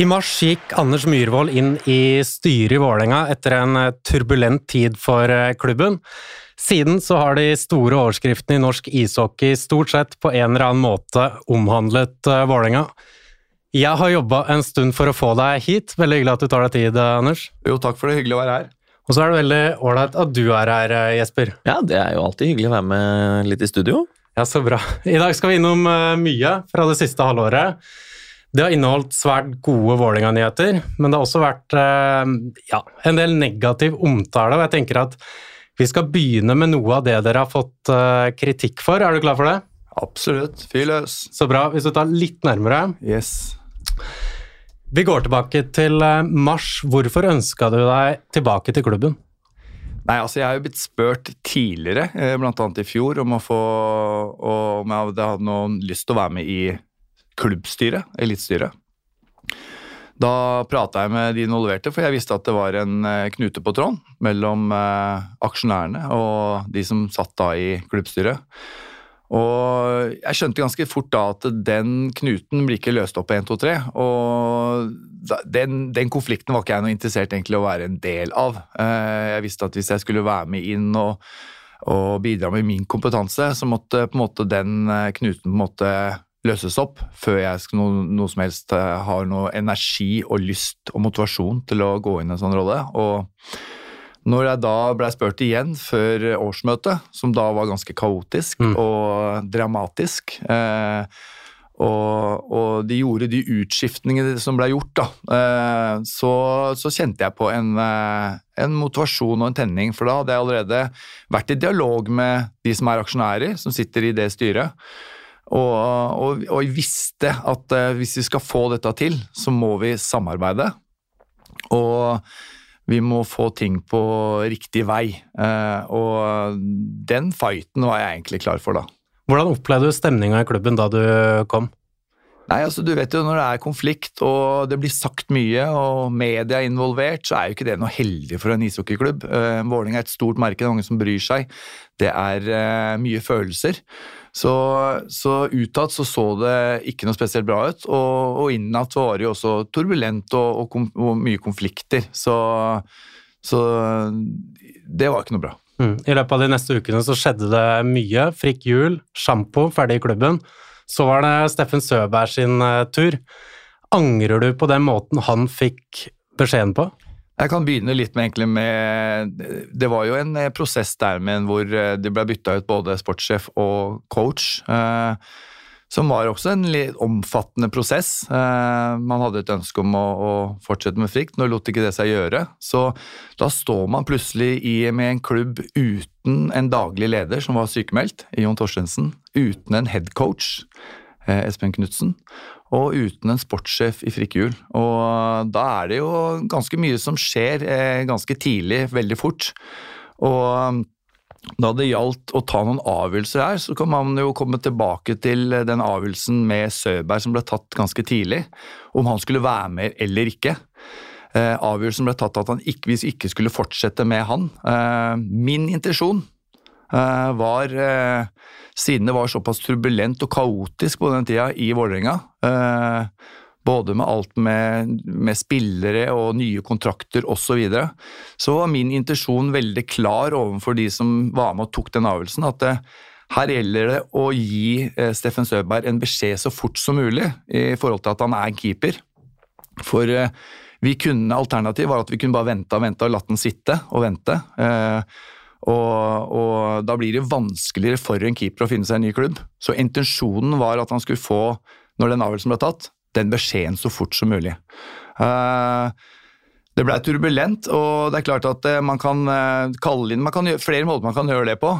I mars gikk Anders Myhrvold inn i styret i Vålerenga etter en eh, turbulent tid for eh, klubben. Siden så har de store overskriftene i norsk ishockey stort sett på en eller annen måte omhandlet eh, Vålerenga. Jeg har jobba en stund for å få deg hit. Veldig hyggelig at du tar deg tid, Anders. Jo, takk for det. Hyggelig å være her. Og så er det veldig ålreit at du er her, Jesper. Ja, det er jo alltid hyggelig å være med litt i studio. Ja, så bra. I dag skal vi innom mye fra det siste halvåret. Det har inneholdt svært gode Vålerenga-nyheter, men det har også vært eh, ja, en del negativ omtale. og jeg tenker at Vi skal begynne med noe av det dere har fått eh, kritikk for. Er du klar for det? Absolutt. Fyr løs. Så bra. Hvis du tar litt nærmere Yes. Vi går tilbake til eh, mars. Hvorfor ønska du deg tilbake til klubben? Nei, altså Jeg har jo blitt spurt tidligere, bl.a. i fjor, om å få om jeg hadde noen lyst til å være med i klubbstyret, elitestyret. Da prata jeg med de involverte, for jeg visste at det var en eh, knute på tråden mellom eh, aksjonærene og de som satt da i klubbstyret. Og jeg skjønte ganske fort da at den knuten blir ikke løst opp på 1, 2, 3. Og den, den, konflikten var ikke jeg noe interessert egentlig å være en del av. Eh, jeg visste at hvis jeg skulle være med inn og, og bidra med min kompetanse, så måtte på en måte den knuten på en måte løses opp før jeg noe, noe, som helst eh, har noe energi og lyst og motivasjon til å gå inn i en sånn rolle. Og når jeg da blei spurt igjen før årsmøtet, som da var ganske kaotisk mm. og dramatisk eh, og, og, de gjorde de utskiftningene som ble gjort, da, eh, så, så, kjente jeg på en, eh, en, motivasjon og en tenning. For da hadde jeg allerede vært i dialog med de som er aksjonærer, som sitter i det styret. Og, og, og jeg visste at uh, hvis vi skal få dette til, så må vi samarbeide. Og vi må få ting på riktig vei. Uh, og den fighten var jeg egentlig klar for da. Hvordan opplevde du stemninga i klubben da du kom? Nei, altså du vet jo Når det er konflikt og det blir sagt mye og media er involvert, så er jo ikke det noe heldig for en ishockeyklubb. Uh, Vålerenga er et stort merke, det er mange som bryr seg. Det er mye følelser. Så, så utad så, så det ikke noe spesielt bra ut, og, og innad var det jo også turbulent og, og, og mye konflikter. Så, så, det var ikke noe bra. Mm. I løpet av de neste ukene så skjedde det mye. Frikk hjul, sjampo, ferdig i klubben. Så var det Steffen Søberg sin uh, tur. Angrer du på den måten han fikk beskjeden på? Jeg kan begynne litt med, med Det var jo en eh, prosess der men hvor eh, det ble bytta ut både sportssjef og coach. Eh, som var også en litt omfattende prosess. Eh, man hadde et ønske om å, å, fortsette med Frikt, nå lot ikke det seg gjøre. Så da står man plutselig i, med en klubb uten en daglig leder, som var sykemeldt, Jon Torstensen, uten en headcoach, Espen Knutsen, og uten en sportssjef i Frikkehjul. Og da er det jo ganske mye som skjer eh, ganske tidlig, veldig fort. Og da det gjaldt å ta noen avgjørelser her, så kan man jo komme tilbake til den avgjørelsen med Søberg som ble tatt ganske tidlig, om han skulle være med eller ikke. Eh, avgjørelsen ble tatt at han ikke, hvis ikke skulle fortsette med han. Eh, min intensjon Eh, var eh, Siden det var såpass turbulent og kaotisk på den tida i Vålerenga, eh, både med alt med, med spillere og nye kontrakter osv., så, videre, så var min intensjon veldig klar overfor de som var med og tok den avgjørelsen, at det, her gjelder det å gi Steffen Søberg en beskjed så fort som mulig i forhold til at han er en keeper. For vi kunne, Alternativet var at vi kunne bare vente og vente og latt den sitte og vente. Og, og, da blir det vanskeligere for en keeper å finne seg en ny klubb. Så intensjonen var at han skulle få, når den avgjørelsen ble tatt, den beskjeden så fort som mulig. Uh, det ble turbulent, og det er klart at eh, man kan eh, kalle inn man kan gjøre, Flere måter man kan gjøre det på.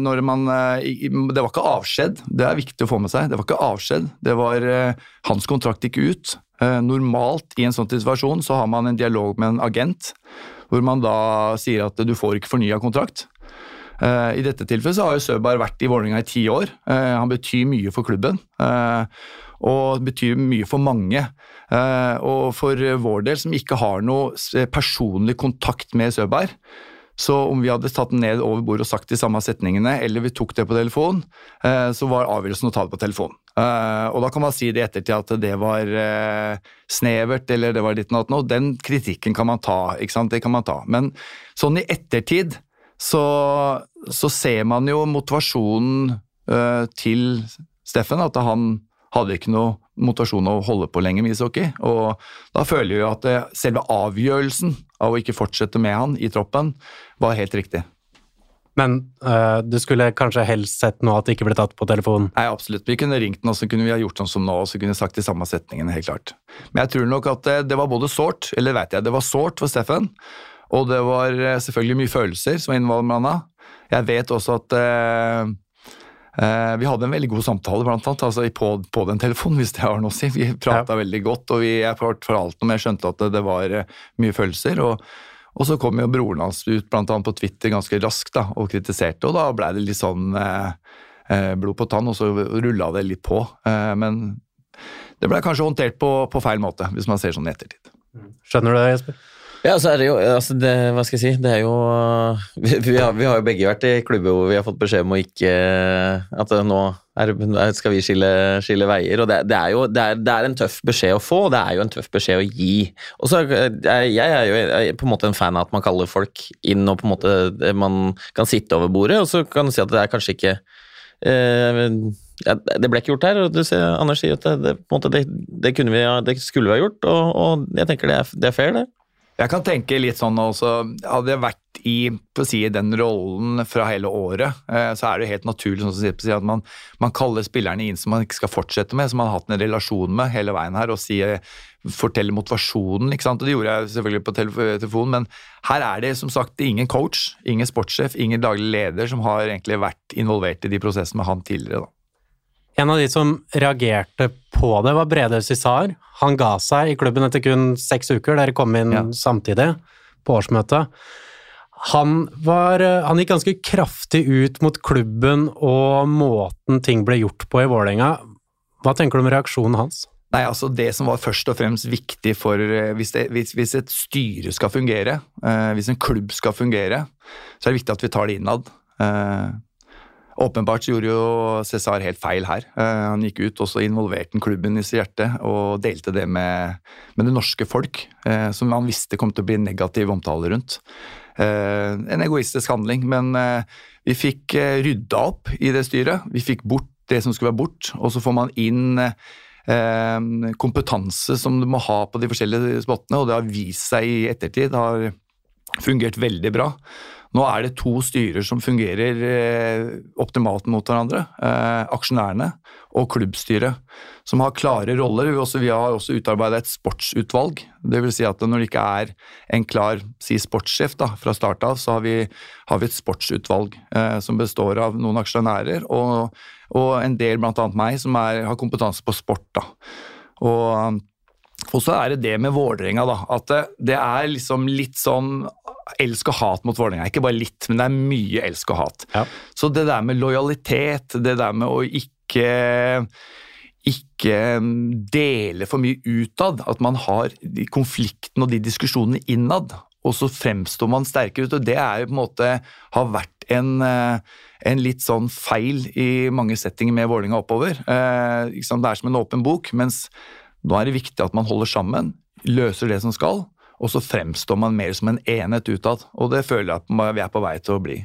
Man, det var ikke avskjed, det er viktig å få med seg. Det var ikke avskjed, det var Hans kontrakt gikk ut. Normalt i en sånn situasjon så har man en dialog med en agent hvor man da sier at du får ikke fornya kontrakt. Uh, I dette tilfellet så har jo Søberg vært i Vålerenga i ti år. Uh, han betyr mye for klubben. Uh, og betyr mye for mange. og for vår del, som ikke har noe personlig kontakt med Søberg, så om vi hadde tatt den ned over bordet og sagt de samme setningene, eller vi tok det på telefon, så var avgjørelsen å ta det på telefon. Uh, og da kan man si det i ettertid at det var uh, snevert, eller det var ditt og noe. Den kritikken kan man ta, ikke sant. Det kan man ta. Men sånn i ettertid så, så ser man jo motivasjonen til Steffen, at han hadde ikke noe motivasjon å holde på lenger med ishockey. Og da føler vi at selve avgjørelsen av å ikke fortsette med han i troppen var helt riktig. Men øh, du skulle kanskje helst sett nå at det ikke ble tatt på telefonen? Nei, absolutt. Vi kunne ringt den, og så kunne vi ha gjort sånn som nå, og så kunne vi sagt de samme setningene, helt klart. Men jeg tror nok at det, det var både sårt, eller vet jeg, det var sårt for Steffen, og det var eh, selvfølgelig mye følelser som var involvert. Jeg vet også at uh, vi hadde en veldig god samtale blant annet, altså på, på, den telefonen, hvis det har noe å si. Vi prata ja. veldig godt, og vi, jeg fortalte om jeg skjønte at det, det var mye følelser. og og så kom jo broren hans ut blant annet på Twitter ganske raskt da, og kritiserte, og da ble det litt sånn eh, eh blod på tann, og så rulla det litt på. Eh, men det ble kanskje håndtert på, på, feil måte, hvis man ser sånn i ettertid. Skjønner du det, Jesper? Ja, så er det jo altså det, Hva skal jeg si? Det er jo vi, vi, har, vi, har, jo begge vært i klubber hvor vi har fått beskjed om å ikke At nå er, skal vi skille, skille veier. Og det, det er jo det er, det er, en tøff beskjed å få, og det er jo en tøff beskjed å gi. Og så er, Jeg er jo på en måte en fan av at man kaller folk inn, og på en måte man kan sitte over bordet, og så kan du si at det er kanskje ikke eh, ja, det ble ikke gjort her, og du ser, Anders sier at det, det, det, kunne vi, det skulle vi ha gjort, og, og jeg tenker det er, det er fair, det. Jeg kan tenke litt sånn også, Hadde jeg vært i si, den rollen fra hele året, eh, så er det helt naturlig sånn at man, man, kaller spillerne inn som man ikke skal fortsette med, som man har hatt en relasjon med hele veien her, og sier, forteller motivasjonen. ikke sant? Og Det gjorde jeg selvfølgelig på telefonen, men her er det som sagt ingen coach, ingen sportssjef, ingen daglig leder som har egentlig vært involvert i de prosessene med han tidligere. da. En av de som reagerte på det, var Brede Cissar. Han ga seg i klubben etter kun seks uker. Dere kom inn ja. samtidig på årsmøtet. Han, var, han, gikk ganske kraftig ut mot klubben og måten ting ble gjort på i Vålerenga. Hva tenker du om reaksjonen hans? Nei, altså Det som var først og fremst viktig for eh, Hvis, det, hvis, hvis et styre skal fungere, eh, hvis en klubb skal fungere, så er det viktig at vi tar det innad. Eh, Åpenbart gjorde jo Cæsar helt feil her. Eh, han gikk ut og så involverte han klubben i sitt hjerte og delte det med, med, det norske folk, eh, som han visste kom til å bli negativ omtale rundt. Eh, en egoistisk handling, men vi fikk rydda opp i det styret. Vi fikk bort det som skulle være bort, og så får man inn kompetanse som du må ha på de forskjellige spottene, og det har vist seg i ettertid. Har fungert veldig bra. Nå er det to styrer som fungerer eh, optimalt mot hverandre. Eh, aksjonærene og klubbstyret, som har klare roller. Vi, har også utarbeida et sportsutvalg. Det vil si at når det ikke er en klar si sportssjef da, fra start av, så har vi, har vi et sportsutvalg eh, som består av noen aksjonærer og, og en del, bl.a. meg, som er, har kompetanse på sport. Da. Og og så er det det med Vålerenga, da. At det, er liksom litt sånn elsk og hat mot Vålerenga. Ikke bare litt, men det er mye elsk og hat. Ja. Så det der med lojalitet, det der med å ikke ikke dele for mye utad, at man har de konfliktene og de diskusjonene innad, og så fremstår man sterkere ut. og Det er jo på en måte har vært en, en litt sånn feil i mange settinger med Vålinga oppover. Eh, det er som en åpen bok, mens nå er det viktig at man holder sammen, løser det som skal, og så fremstår man mer som en enhet utad. Og det føler jeg at vi er på vei til å bli.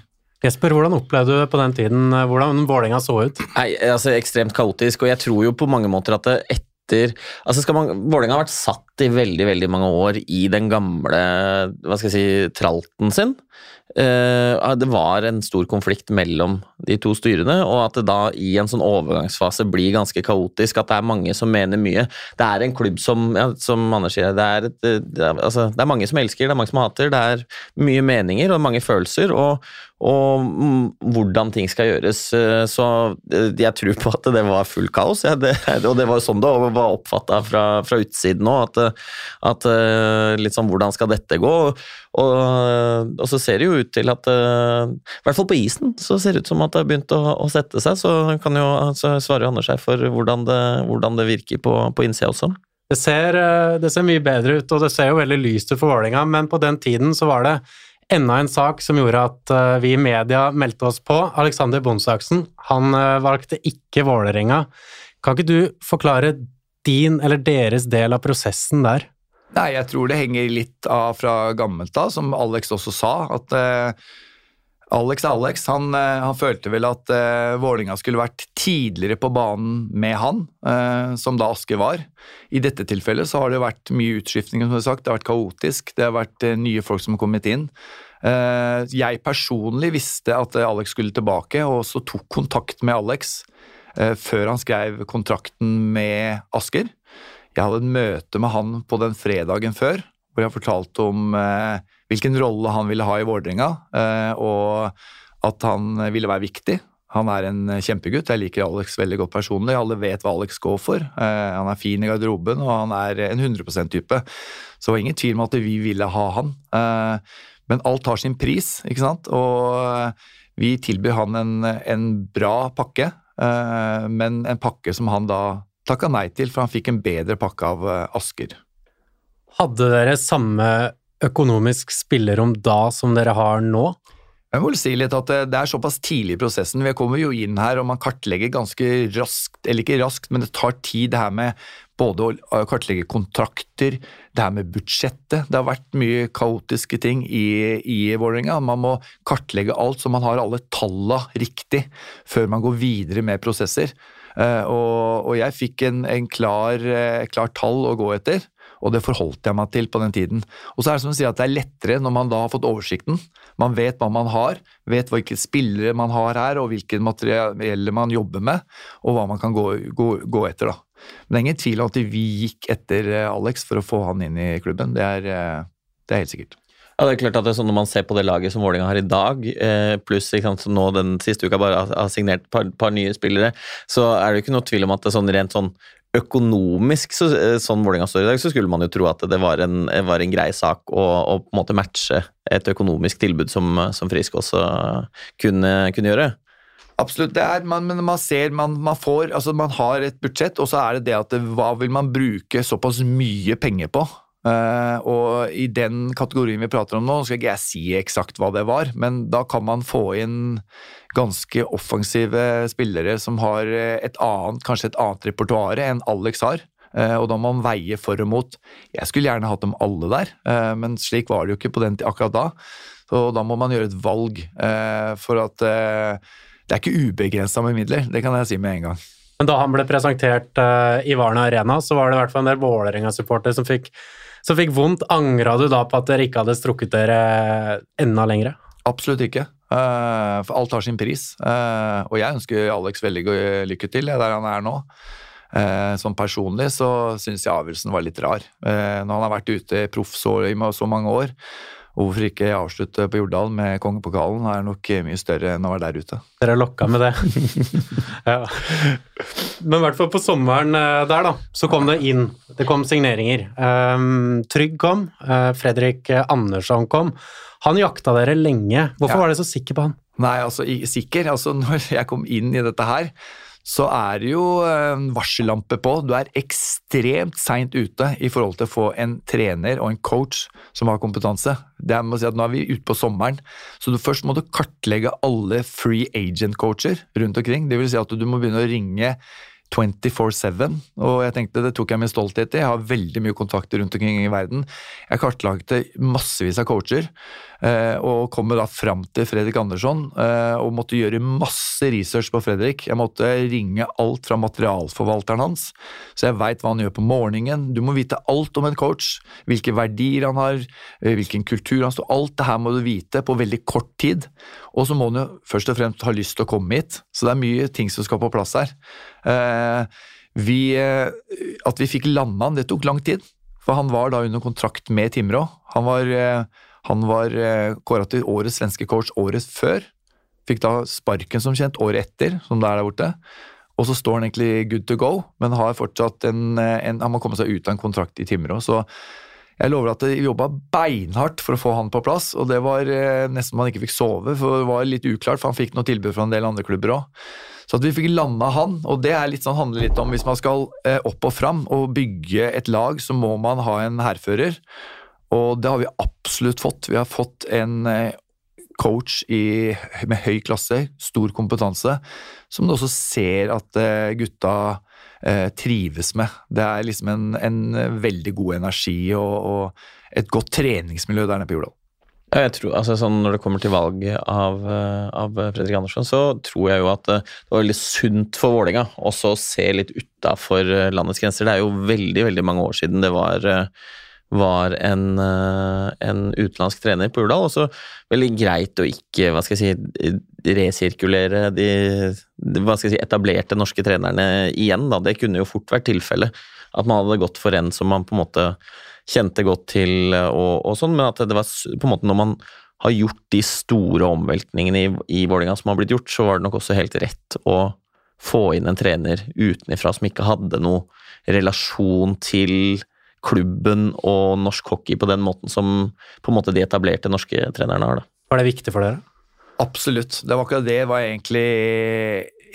Jesper, hvordan opplevde du på den tiden hvordan Vålerenga så ut? Nei, altså Ekstremt kaotisk, og jeg tror jo på mange måter at det etter altså skal man, Vålerenga har vært satt i veldig veldig mange år i den gamle hva skal jeg si, tralten sin. Uh, det var en stor konflikt mellom de to styrene, og at det da i en sånn overgangsfase blir ganske kaotisk. At det er mange som mener mye. Det er en klubb som, ja, som Anders sier, det er, et, det, er, altså, det er, mange som elsker, det er mange som hater. Det er mye meninger og mange følelser, og, og hvordan ting skal gjøres. Eh, så eh, jeg tror på at det var full kaos, ja, det, og det var jo sånn det var oppfatta fra, fra, utsiden òg. At, at, litt sånn hvordan skal dette gå? Og, og så ser det jo ut til at I hvert fall på isen så ser det ut som at det har begynt å, å sette seg. Så kan jo altså, svare Anders her for hvordan det, hvordan det virker på, på innsida også. Det ser, eh, det ser, mye bedre ut, og det ser jo veldig lyst ut for Vålerenga, men på den tiden så var det enda en sak som gjorde at uh, vi i media meldte oss på. Alexander Bonsaksen, han uh, valgte ikke Vålerenga. Kan ikke du forklare din eller deres del av prosessen der? Nei, jeg tror det henger litt av fra gammelt av, som Alex også sa. at uh, Alex Alex han, han, følte vel at uh, Vålinga skulle vært tidligere på banen med han, uh, som da Aske var. I dette tilfellet så har det vært mye utskiftning, som du har sagt. Det har vært kaotisk. Det har vært uh, nye folk som har kommet inn. Uh, jeg personlig visste at Alex skulle tilbake, og så tok kontakt med Alex før han skrev kontrakten med Asker. Jeg hadde et møte med han på den fredagen før, hvor jeg fortalte om eh, hvilken rolle han ville ha i Vålerenga, eh, og at han ville være viktig. Han er en kjempegutt. Jeg liker Alex veldig godt personlig. Alle vet hva Alex går for. Eh, han er fin i garderoben, og han er en 100 %-type. Så det var ingen tvil om at vi ville ha han. Eh, men alt har sin pris, ikke sant? Og vi tilbyr han en, en bra pakke, eh, men en pakke som han da takka nei til, for han fikk en bedre pakke av eh, Asker. Hadde dere samme økonomisk spillerom da som dere har nå? Jeg må si litt at Det er såpass tidlig i prosessen. Vi kommer jo inn her og man kartlegger ganske raskt, eller ikke raskt, men det tar tid det her med både å kartlegge kontrakter, det her med budsjettet. Det har vært mye kaotiske ting i, i Vålerenga. Man må kartlegge alt så man har alle tallene riktig før man går videre med prosesser. Eh, og, og jeg fikk en, en klar, eh, klar, tall å gå etter, og det forholdt jeg meg til på den tiden. Og så er det som å si at det er lettere når man da har fått oversikten. Man vet hva man har, vet hvilke spillere man har her, og hvilke materielle man jobber med, og hva man kan gå, gå, gå etter. da. Men det er ingen tvil om at vi gikk etter eh, Alex for å få han inn i klubben. Det er, det er helt sikkert. Ja, det er klart at det er sånn Når man ser på det laget som Vålerenga har i dag, eh, pluss sant, nå den siste uka bare har, signert et par, par, nye spillere, så er det ikke noe tvil om at det er sånn rent sånn økonomisk, så, eh, sånn Vålerenga står i dag, så skulle man jo tro at det var en, var en grei sak å, å, på en måte matche et økonomisk tilbud som, som Frisk også kunne, kunne gjøre. Absolutt, det er, man, men man ser, man, man, får, altså man har et budsjett, og så er det det at det, hva vil man bruke såpass mye penger på? Uh, og i den kategorien vi prater om nå, skal ikke jeg si eksakt hva det var, men da kan man få inn ganske offensive spillere som har et annet, kanskje et annet repertoar enn Alex har. Uh, og da må man veie for og mot. Jeg skulle gjerne hatt dem alle der, uh, men slik var det jo ikke på den akkurat da. Så da må man gjøre et valg, for at det er ikke ubegrensa med midler. Det kan jeg si med en gang. Men da han ble presentert i Varna Arena, så var det i hvert fall en del Vålerenga-supportere som fikk som fikk vondt. Angra du da på at dere ikke hadde strukket dere enda lengre? Absolutt ikke. Uh, for alt har sin pris. Uh, og jeg ønsker Alex veldig lykke til der han er nå. Sånn personlig så syns jeg avgjørelsen var litt rar. når han har vært ute proff så, i så mange år, og hvorfor ikke avslutte på Jordal med kongepokalen, er nok mye større enn å være der ute. Dere er lokka med det. ja. Men i hvert fall på sommeren eh, der, da, så kom det inn. Det kom signeringer. Um, Trygg kom. Uh, Fredrik Andersson kom. Han jakta dere lenge. Hvorfor ja. var dere så sikker på han? Nei, altså sikker. Altså, når jeg kom inn i dette her, så er det jo en varsellampe på. Du er ekstremt seint ute i forhold til å få en trener og en coach som har kompetanse. Det er, med å si at Nå er vi ute på sommeren, så du først må du kartlegge alle free agent-coacher rundt omkring. Det vil si at du må begynne å ringe 24-7, og jeg tenkte det tok jeg med stolthet i. Jeg har veldig mye kontakter rundt omkring i verden. Jeg kartlagte massevis av coacher, eh, og kom da fram til Fredrik Andersson eh, og måtte gjøre masse research på Fredrik. Jeg måtte ringe alt fra materialforvalteren hans, så jeg veit hva han gjør på morgenen. Du må vite alt om en coach, hvilke verdier han har, eh, hvilken kultur han står Alt det her må du vite på veldig kort tid. Og så må han jo først og fremst ha lyst til å komme hit, så det er mye ting som skal på plass her. Eh, vi, eh, at vi fikk landa han, det tok lang tid. For han var da under kontrakt med Timrå. Han var, eh, han var kåra til årets svenske coach året før. Fikk da sparken som kjent året etter, som det er der borte. Og så står han egentlig good to go, men har fortsatt en, en, han må komme seg ut av en kontrakt i Timrå. Så jeg lover at de jobba beinhardt for å få han på plass, og det var nesten man ikke fikk sove, for det var litt uklart, for han fikk noe tilbud fra en del andre klubber òg. Så at vi fikk landa han, og det litt sånn, handler litt om hvis man skal eh, opp og fram og bygge et lag, så må man ha en hærfører. Og det har vi absolutt fått. Vi har fått en eh, coach i, med høy klasse, stor kompetanse, som du også ser at eh, gutta eh, trives med. Det er liksom en, en veldig god energi og, og, et godt treningsmiljø der nede på Jordal. Jeg tror, altså sånn Når det kommer til valg av, av, Fredrik Andersson, så tror jeg jo at det var veldig sunt for Vålerenga også å se litt utafor landets grenser. Det er jo veldig veldig mange år siden det var var en, eh, en utenlandsk trener på Urdal. Også veldig greit å ikke hva skal jeg si, resirkulere de, hva skal jeg si, etablerte norske trenerne igjen. Da. Det kunne jo fort vært tilfellet. At man hadde gått for en som man på en måte kjente godt til, og, og sånn, men at det var på en måte når man har gjort de store omveltningene i, i Vålerenga som har blitt gjort, så var det nok også helt rett å få inn en trener utenifra som ikke hadde noe relasjon til klubben og norsk hockey på den måten som på en måte de etablerte norske trenerne har. Da. Var det viktig for dere? Absolutt. Det var akkurat det var egentlig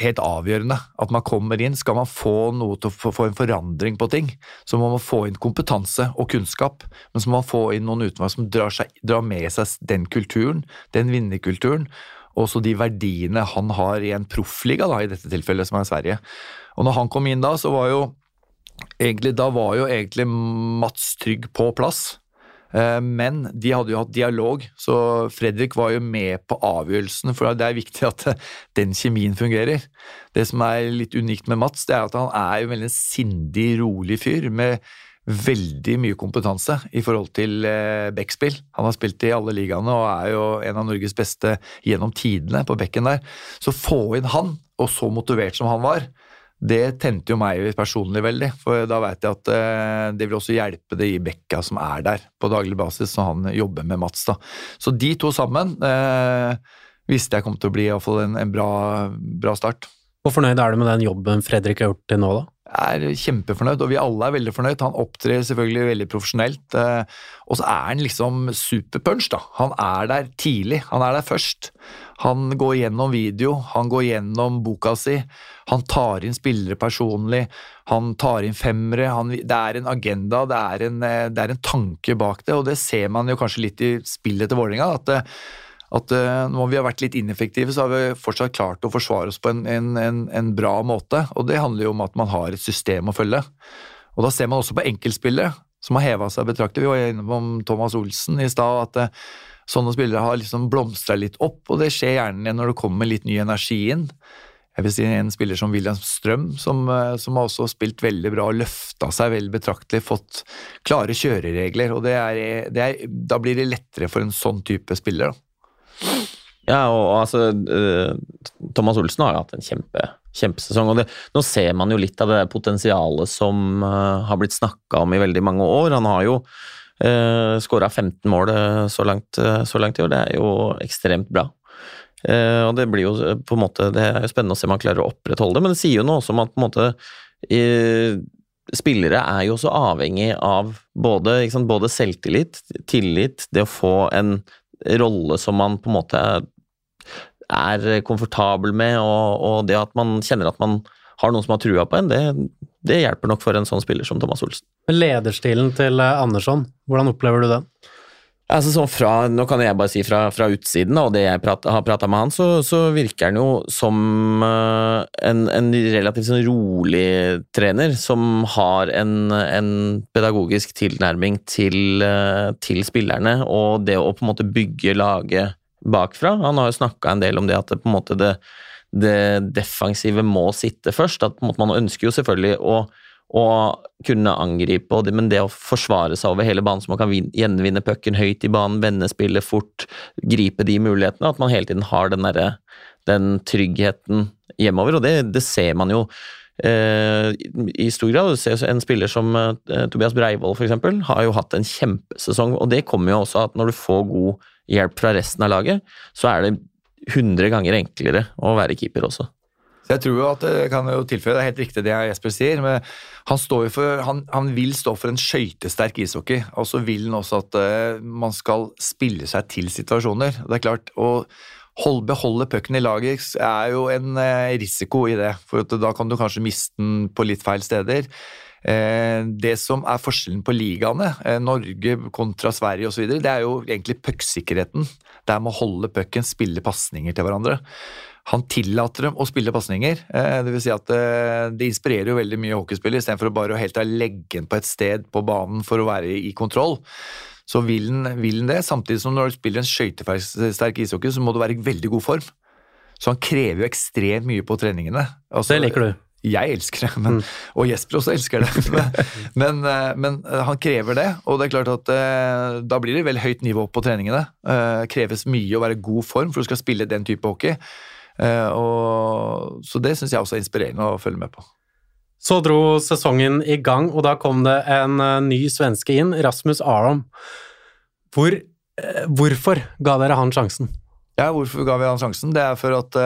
helt avgjørende. At man kommer inn. Skal man få noe til å få en forandring på ting, så må man få inn kompetanse og kunnskap. Men så må man få inn noen utenfor som drar, seg, drar med seg den kulturen, den vinnerkulturen. Og så de verdiene han har i en proffliga, da, i dette tilfellet, som er Sverige. Og når han kom inn da, så var jo egentlig, da var jo egentlig Mats Trygg på plass. Eh, men de hadde jo hatt dialog, så Fredrik var jo med på avgjørelsen. For det er viktig at den kjemien fungerer. Det som er litt unikt med Mats, det er at han er jo veldig sindig, rolig fyr. med veldig mye kompetanse i forhold til eh, backspill. Han har spilt i alle ligaene og er jo en av Norges beste gjennom tidene på bekken der. Så få inn han, og så motivert som han var, det tente jo meg personlig veldig, for da veit jeg at eh, det vil også hjelpe det i bekka som er der på daglig basis, når han jobber med Mats. da. Så de to sammen eh, visste jeg kom til å bli iallfall en, en bra, bra start. Hvor fornøyd er du med den jobben Fredrik har gjort til nå, da? Er kjempefornøyd, og vi alle er veldig fornøyd. Han opptrer selvfølgelig veldig profesjonelt. Eh, og så er han liksom superpunch, da. Han er der tidlig. Han er der først. Han går gjennom video, han går gjennom boka si. Han tar inn spillere personlig. Han tar inn femmere. Han, det er en agenda, det er en, eh, det er en, tanke bak det, og det ser man jo kanskje litt i spillet til Vålerenga. at det, at uh, når vi har vært litt ineffektive, så har vi fortsatt klart å forsvare oss på en, en, en, en, bra måte. Og det handler jo om at man har et system å følge. Og da ser man også på enkeltspillet, som har heva seg betraktelig. Vi var innom Thomas Olsen i stad, at uh, sånne spillere har liksom blomstra litt opp, og det skjer gjerne når det kommer litt ny energi inn. Jeg vil si En spiller som William Strøm, som, uh, som har også spilt veldig bra og løfta seg veldig betraktelig, fått klare kjøreregler. og det er, det er, Da blir det lettere for en sånn type spiller. da. Ja, og altså uh, Thomas Olsen har jo hatt en kjempe, kjempesesong. og det, Nå ser man jo litt av det potensialet som uh, har blitt snakka om i veldig mange år. Han har jo uh, eh, skåra 15 mål så langt, så langt, i år. Det er jo ekstremt bra. Uh, og Det blir jo på en måte, det er jo spennende å se om han klarer å opprettholde det, men det sier jo noe også om at på en måte spillere er jo også avhengig av både, sant, både selvtillit, tillit, det å få en rolle som man på en måte er komfortabel med, og, og, det at man kjenner at man har noen som har trua på en, det, det hjelper nok for en sånn spiller som Thomas Olsen. Lederstilen til eh, Andersson, hvordan opplever du den? Altså sånn fra, nå kan jeg bare si fra, fra utsiden, og det jeg prat, har prata med han, så, så, virker han jo som uh, en, en, relativt sånn rolig trener, som har en, en pedagogisk tilnærming til, uh, til, spillerne, og det å på en måte bygge laget bakfra. Han har jo snakka en del om det at det, på en måte det, det defensive må sitte først. at måte, Man ønsker jo selvfølgelig å å kunne angripe, men det å forsvare seg over hele banen så man kan gjenvinne pucken høyt i banen, vende spillet fort, gripe de mulighetene, at man hele tiden har den, der, den tryggheten hjemover. Og det, det ser man jo i stor grad. En spiller som eh, Tobias Breivoll f.eks. har jo hatt en kjempesesong, og det kommer jo også at når du får god hjelp fra resten av laget, så er det 100 ganger enklere å være keeper også. Jeg tror jo at det kan jo tilføye, det er helt riktig det Jesper sier, men han, for, han, han vil stå for en skøytesterk ishockey. Og så vil han også at uh, man skal spille seg til situasjoner. Det er klart, å hold, beholde pucken i laget er jo en uh, risiko i det, for da kan du kanskje miste den på litt feil steder. Eh, det som er forskjellen på ligaene, eh, Norge kontra Sverige osv., det er jo egentlig pucksikkerheten. Det er med å holde pucken, spille pasninger til hverandre. Han tillater dem å spille pasninger. Eh, det vil si at eh, det inspirerer jo veldig mye hockeyspillere, istedenfor å bare helt legge den på et sted på banen for å være i kontroll. Så vil den, vil den det, samtidig som når du spiller en skøytesterk ishockey, så må du være i veldig god form. Så han krever jo ekstremt mye på treningene. Altså, det liker du? Jeg elsker det, men, mm. og Jesper også elsker det. Men, eh, men, eh, han krever det, og det er klart at eh, da blir det veldig høyt nivå på treningene. Det kreves mye å være i god form for du skal spille den type hockey. Og, så det syns jeg også er inspirerende å følge med på. Så dro sesongen i gang, og da kom det en ny svenske inn, Rasmus Aron. Hvor, hvorfor ga dere han sjansen? Ja, hvorfor ga vi han sjansen? Det er for at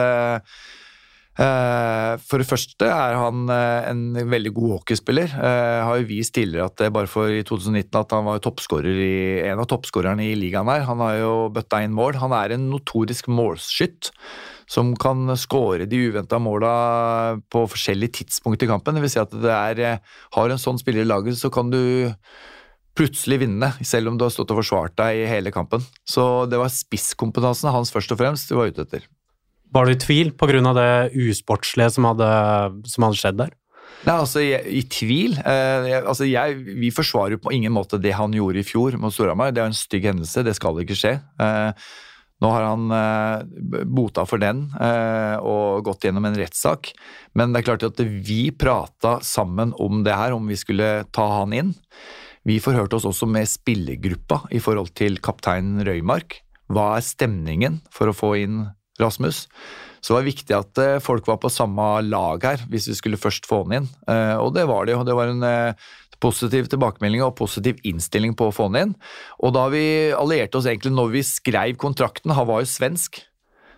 Eh, for det første er han uh, en veldig god hockeyspiller. Uh, har jo vist tidligere at det bare for i 2019 at han var en av toppskårerne i ligaen her. Han har jo bøtta inn mål. Han er en notorisk målskytt som kan skåre de uventa måla på forskjellige tidspunkt i kampen. Det vil si at det er, har en sånn spiller i laget, så kan du plutselig vinne, selv om du har stått og forsvart deg i hele kampen. Så det var spisskompetansen hans først og fremst du var ute etter. Var du i tvil pga. det usportslige som hadde, som hadde skjedd der? Nei, altså, jeg, I tvil eh, jeg, altså jeg, Vi forsvarer jo på ingen måte det han gjorde i fjor mot Storhamar. Det er en stygg hendelse, det skal ikke skje. Eh, nå har han eh, bota for den eh, og gått gjennom en rettssak. Men det er klart at vi prata sammen om det her, om vi skulle ta han inn. Vi forhørte oss også med spillergruppa i forhold til kaptein Røymark. Hva er stemningen for å få inn Rasmus. Så det var viktig at eh, folk var på samme lag her, hvis vi skulle først få han inn. Eh, og det var det jo. Det var en eh, positiv tilbakemelding og positiv innstilling på å få han inn. Og da vi allierte oss egentlig når vi skrev kontrakten, han var jo svensk.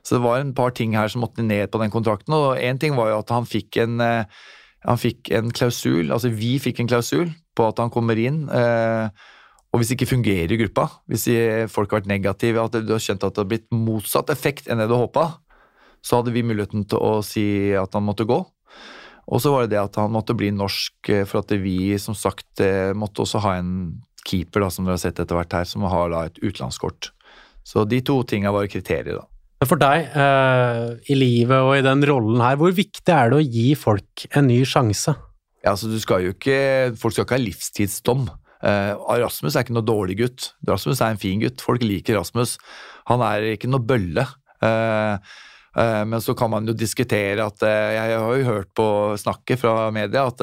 Så det var en par ting her som måtte ned på den kontrakten. Og én ting var jo at han fikk en, han fikk en klausul, altså vi fikk en klausul på at han kommer inn. Og hvis det ikke fungerer i gruppa, hvis folk har vært negative, at du har kjent at det har blitt motsatt effekt enn det du håpa, så hadde vi muligheten til å si at han måtte gå. Og så var det det at han måtte bli norsk, eh, for at vi som sagt eh, måtte også ha en keeper, da, som dere har sett etter hvert her, som har da et utenlandskort. Så de to tinga var kriterier, da. Men for deg, eh, i livet og i den rollen her, hvor viktig er det å gi folk en ny sjanse? Ja, altså du skal jo ikke Folk skal ikke ha livstidsdom. Eh, Rasmus er ikke noe dårlig gutt. Rasmus er en fin gutt. Folk liker Rasmus. Han er ikke noe bølle. Uh, men så kan man jo diskutere at Jeg har jo hørt på snakket fra media at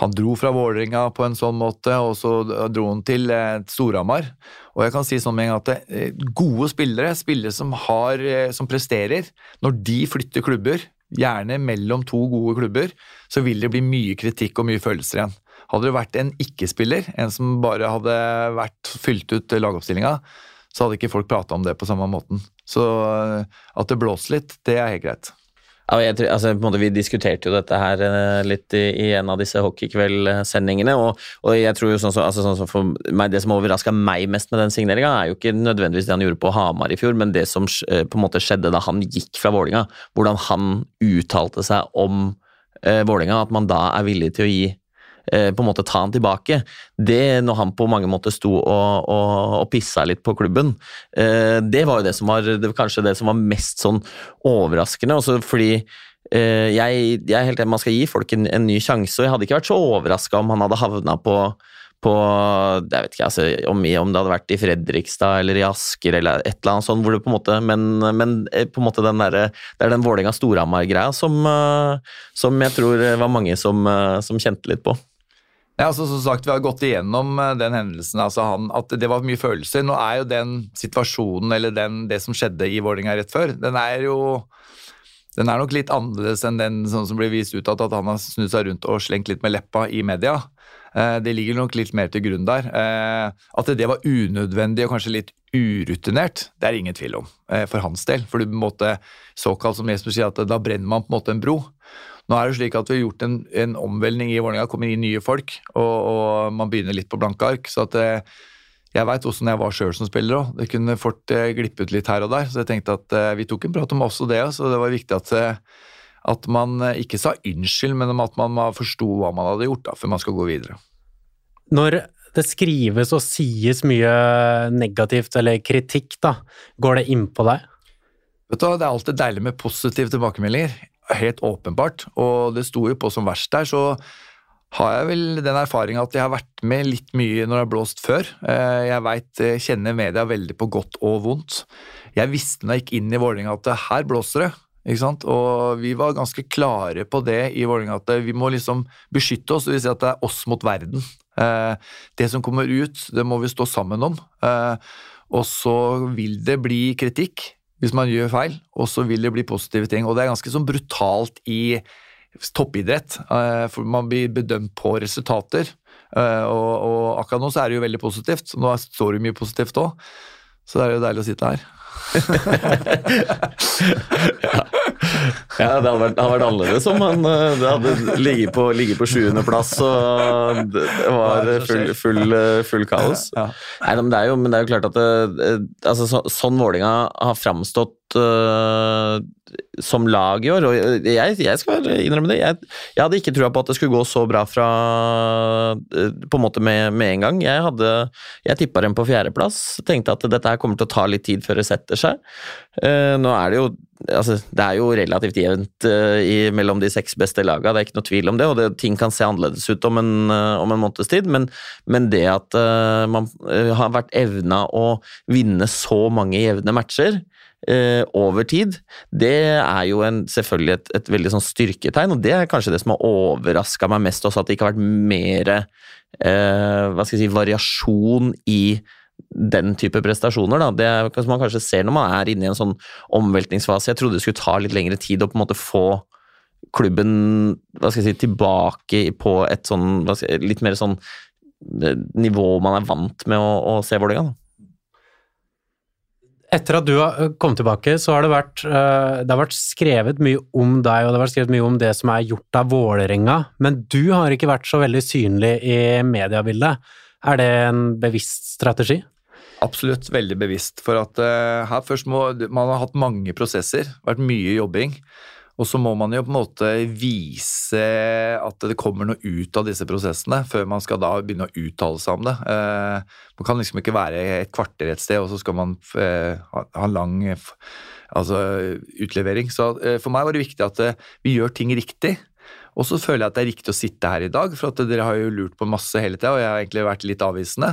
han dro fra Vålerenga på en sånn måte, og så dro han til Storhamar. Og jeg kan si sånn med en gang at gode spillere, spillere som, har, som presterer, når de flytter klubber, gjerne mellom to gode klubber, så vil det bli mye kritikk og mye følelser igjen. Hadde det vært en ikke-spiller, en som bare hadde vært fylt ut lagoppstillinga, så hadde ikke folk prata om det på samme måten. Så eh, at det blåser litt, det er helt greit. Ja, tror, altså, måte, vi diskuterte jo dette her uh, litt i, i, en av disse hockeykveldsendingene. Og, og jeg tror jo sånn, så, altså, sånn for meg, Det som overraska meg mest med den signeringa, er jo ikke nødvendigvis det han gjorde på Hamar i fjor, men det som uh, på en måte skjedde da han gikk fra Vålinga. Hvordan han uttalte seg om eh, Vålinga. At man da er villig til å gi Eh, på en måte ta han tilbake. Det når han på mange måter sto og, og, og pissa litt på klubben, eh, det var jo det som var det var kanskje det som var mest sånn overraskende. Også fordi eh, jeg, jeg, er helt enig, Man skal gi folk en, en ny sjanse, og jeg hadde ikke vært så overraska om han hadde havna på på jeg vet ikke, altså, om, om, det hadde vært i Fredrikstad eller i Asker eller et eller annet sånt, hvor det på en måte, men, men på en måte den der, det er den Vålerenga-Storhamar-greia som, som, jeg tror var mange som, som kjente litt på. Ja, altså som sagt, Vi har gått igjennom eh, den hendelsen. altså han, At det var mye følelser. Nå er jo den situasjonen, eller den, det som skjedde i Vålerenga rett før, den er jo den er nok litt annerledes enn den sånn som blir vist utad, at han har snudd seg rundt og slengt litt med leppa i media. Eh, det ligger nok litt mer til grunn der. Eh, at det var unødvendig og kanskje litt urutinert, det er ingen tvil om for hans del. For du måtte, såkalt som Jesper sier, at da brenner man på en måte en bro. Nå er det slik at vi har gjort en, en omvelning i Vålerenga, kommer inn nye folk, og, og, man begynner litt på blanke ark. så at eh, jeg veit åssen jeg var sjøl som spiller òg. Det kunne fort eh, glippet litt her og der. Så jeg tenkte at eh, vi tok en prat om også det, så det var viktig at, at man ikke sa unnskyld, men at man forsto hva man hadde gjort da, før man skal gå videre. Når det skrives og sies mye negativt eller kritikk, da, går det innpå deg? Vet du, Det er alltid deilig med positive tilbakemeldinger, helt åpenbart. Og det sto jo på som verst der, så har jeg vel den erfaringa at jeg har vært med litt mye når det har blåst før. Eh, jeg veit, kjenner media veldig på godt og vondt. Jeg visste da jeg gikk inn i Vålerenga at her blåser det. Ikke sant? Og vi var ganske klare på det i Vålerenga at vi må liksom beskytte oss. Det vil si at det er oss mot verden. Eh, det som kommer ut, det må vi stå sammen om. Eh, og så vil det bli kritikk hvis man gjør feil, og så vil det bli positive ting. Og det er ganske sånn brutalt i toppidrett, eh, for man blir bedømt på resultater. Eh, og, og, akkurat nå så er det jo veldig positivt. Nå står det mye positivt òg, så det er jo deilig å sitte her. ja. Ja. det hadde vært, hadde vært annerledes om han eh, hadde ligget på, ligget på sjuendeplass og det var full, full, full kaos. Nei, men, det jo, men, det er jo, klart at det, altså, så, sånn Vålinga har framstått uh, som lag i år. Og jeg, jeg skal innrømme det. Jeg, jeg, hadde ikke trua på at det skulle gå så bra fra uh, på en måte med, med en gang. Jeg, hadde, jeg tippa dem på fjerdeplass. Tenkte at dette her kommer til å ta litt tid før det setter seg. Uh, nå er det jo altså, det er jo relativt jevnt uh, mellom de seks beste lagene, det er ikke noe tvil om det. Og det, ting kan se annerledes ut om en, uh, om en måneds tid, men, men det at uh, man har vært evna å vinne så mange jevne matcher, eh, over tid, det er jo en, selvfølgelig et, et veldig sånn styrketegn, og det er kanskje det som har overraska meg mest også, at det ikke har vært mer eh, hva skal jeg si, variasjon i den type prestasjoner. Da. Det er, som man kanskje ser når man er inne i en sånn omveltningsfase. Jeg trodde det skulle ta litt lengre tid å på en måte få klubben hva skal jeg si, tilbake på et sånn, litt mer sånn eh, nivå man er vant med å, å se Vålerenga. Etter at du har eh, kommet tilbake, så har det vært, eh, det har vært skrevet mye om deg, og det har vært skrevet mye om det som er gjort av Vålerenga, men du har ikke vært så veldig synlig i mediebildet. Er det en bevisst strategi? Absolutt, veldig bevisst. For at uh, her først må Man har hatt mange prosesser, vært mye jobbing. Og så må man jo på en måte vise at det kommer noe ut av disse prosessene, før man skal da begynne å uttale seg om det. Eh, man kan liksom ikke være et kvarter et sted, og så skal man eh, ha lang altså, utlevering. Så eh, for meg var det viktig at vi gjør ting riktig. Og så føler jeg at det er riktig å sitte her i dag, for at dere har jo lurt på masse hele tida, og jeg har egentlig vært litt avvisende.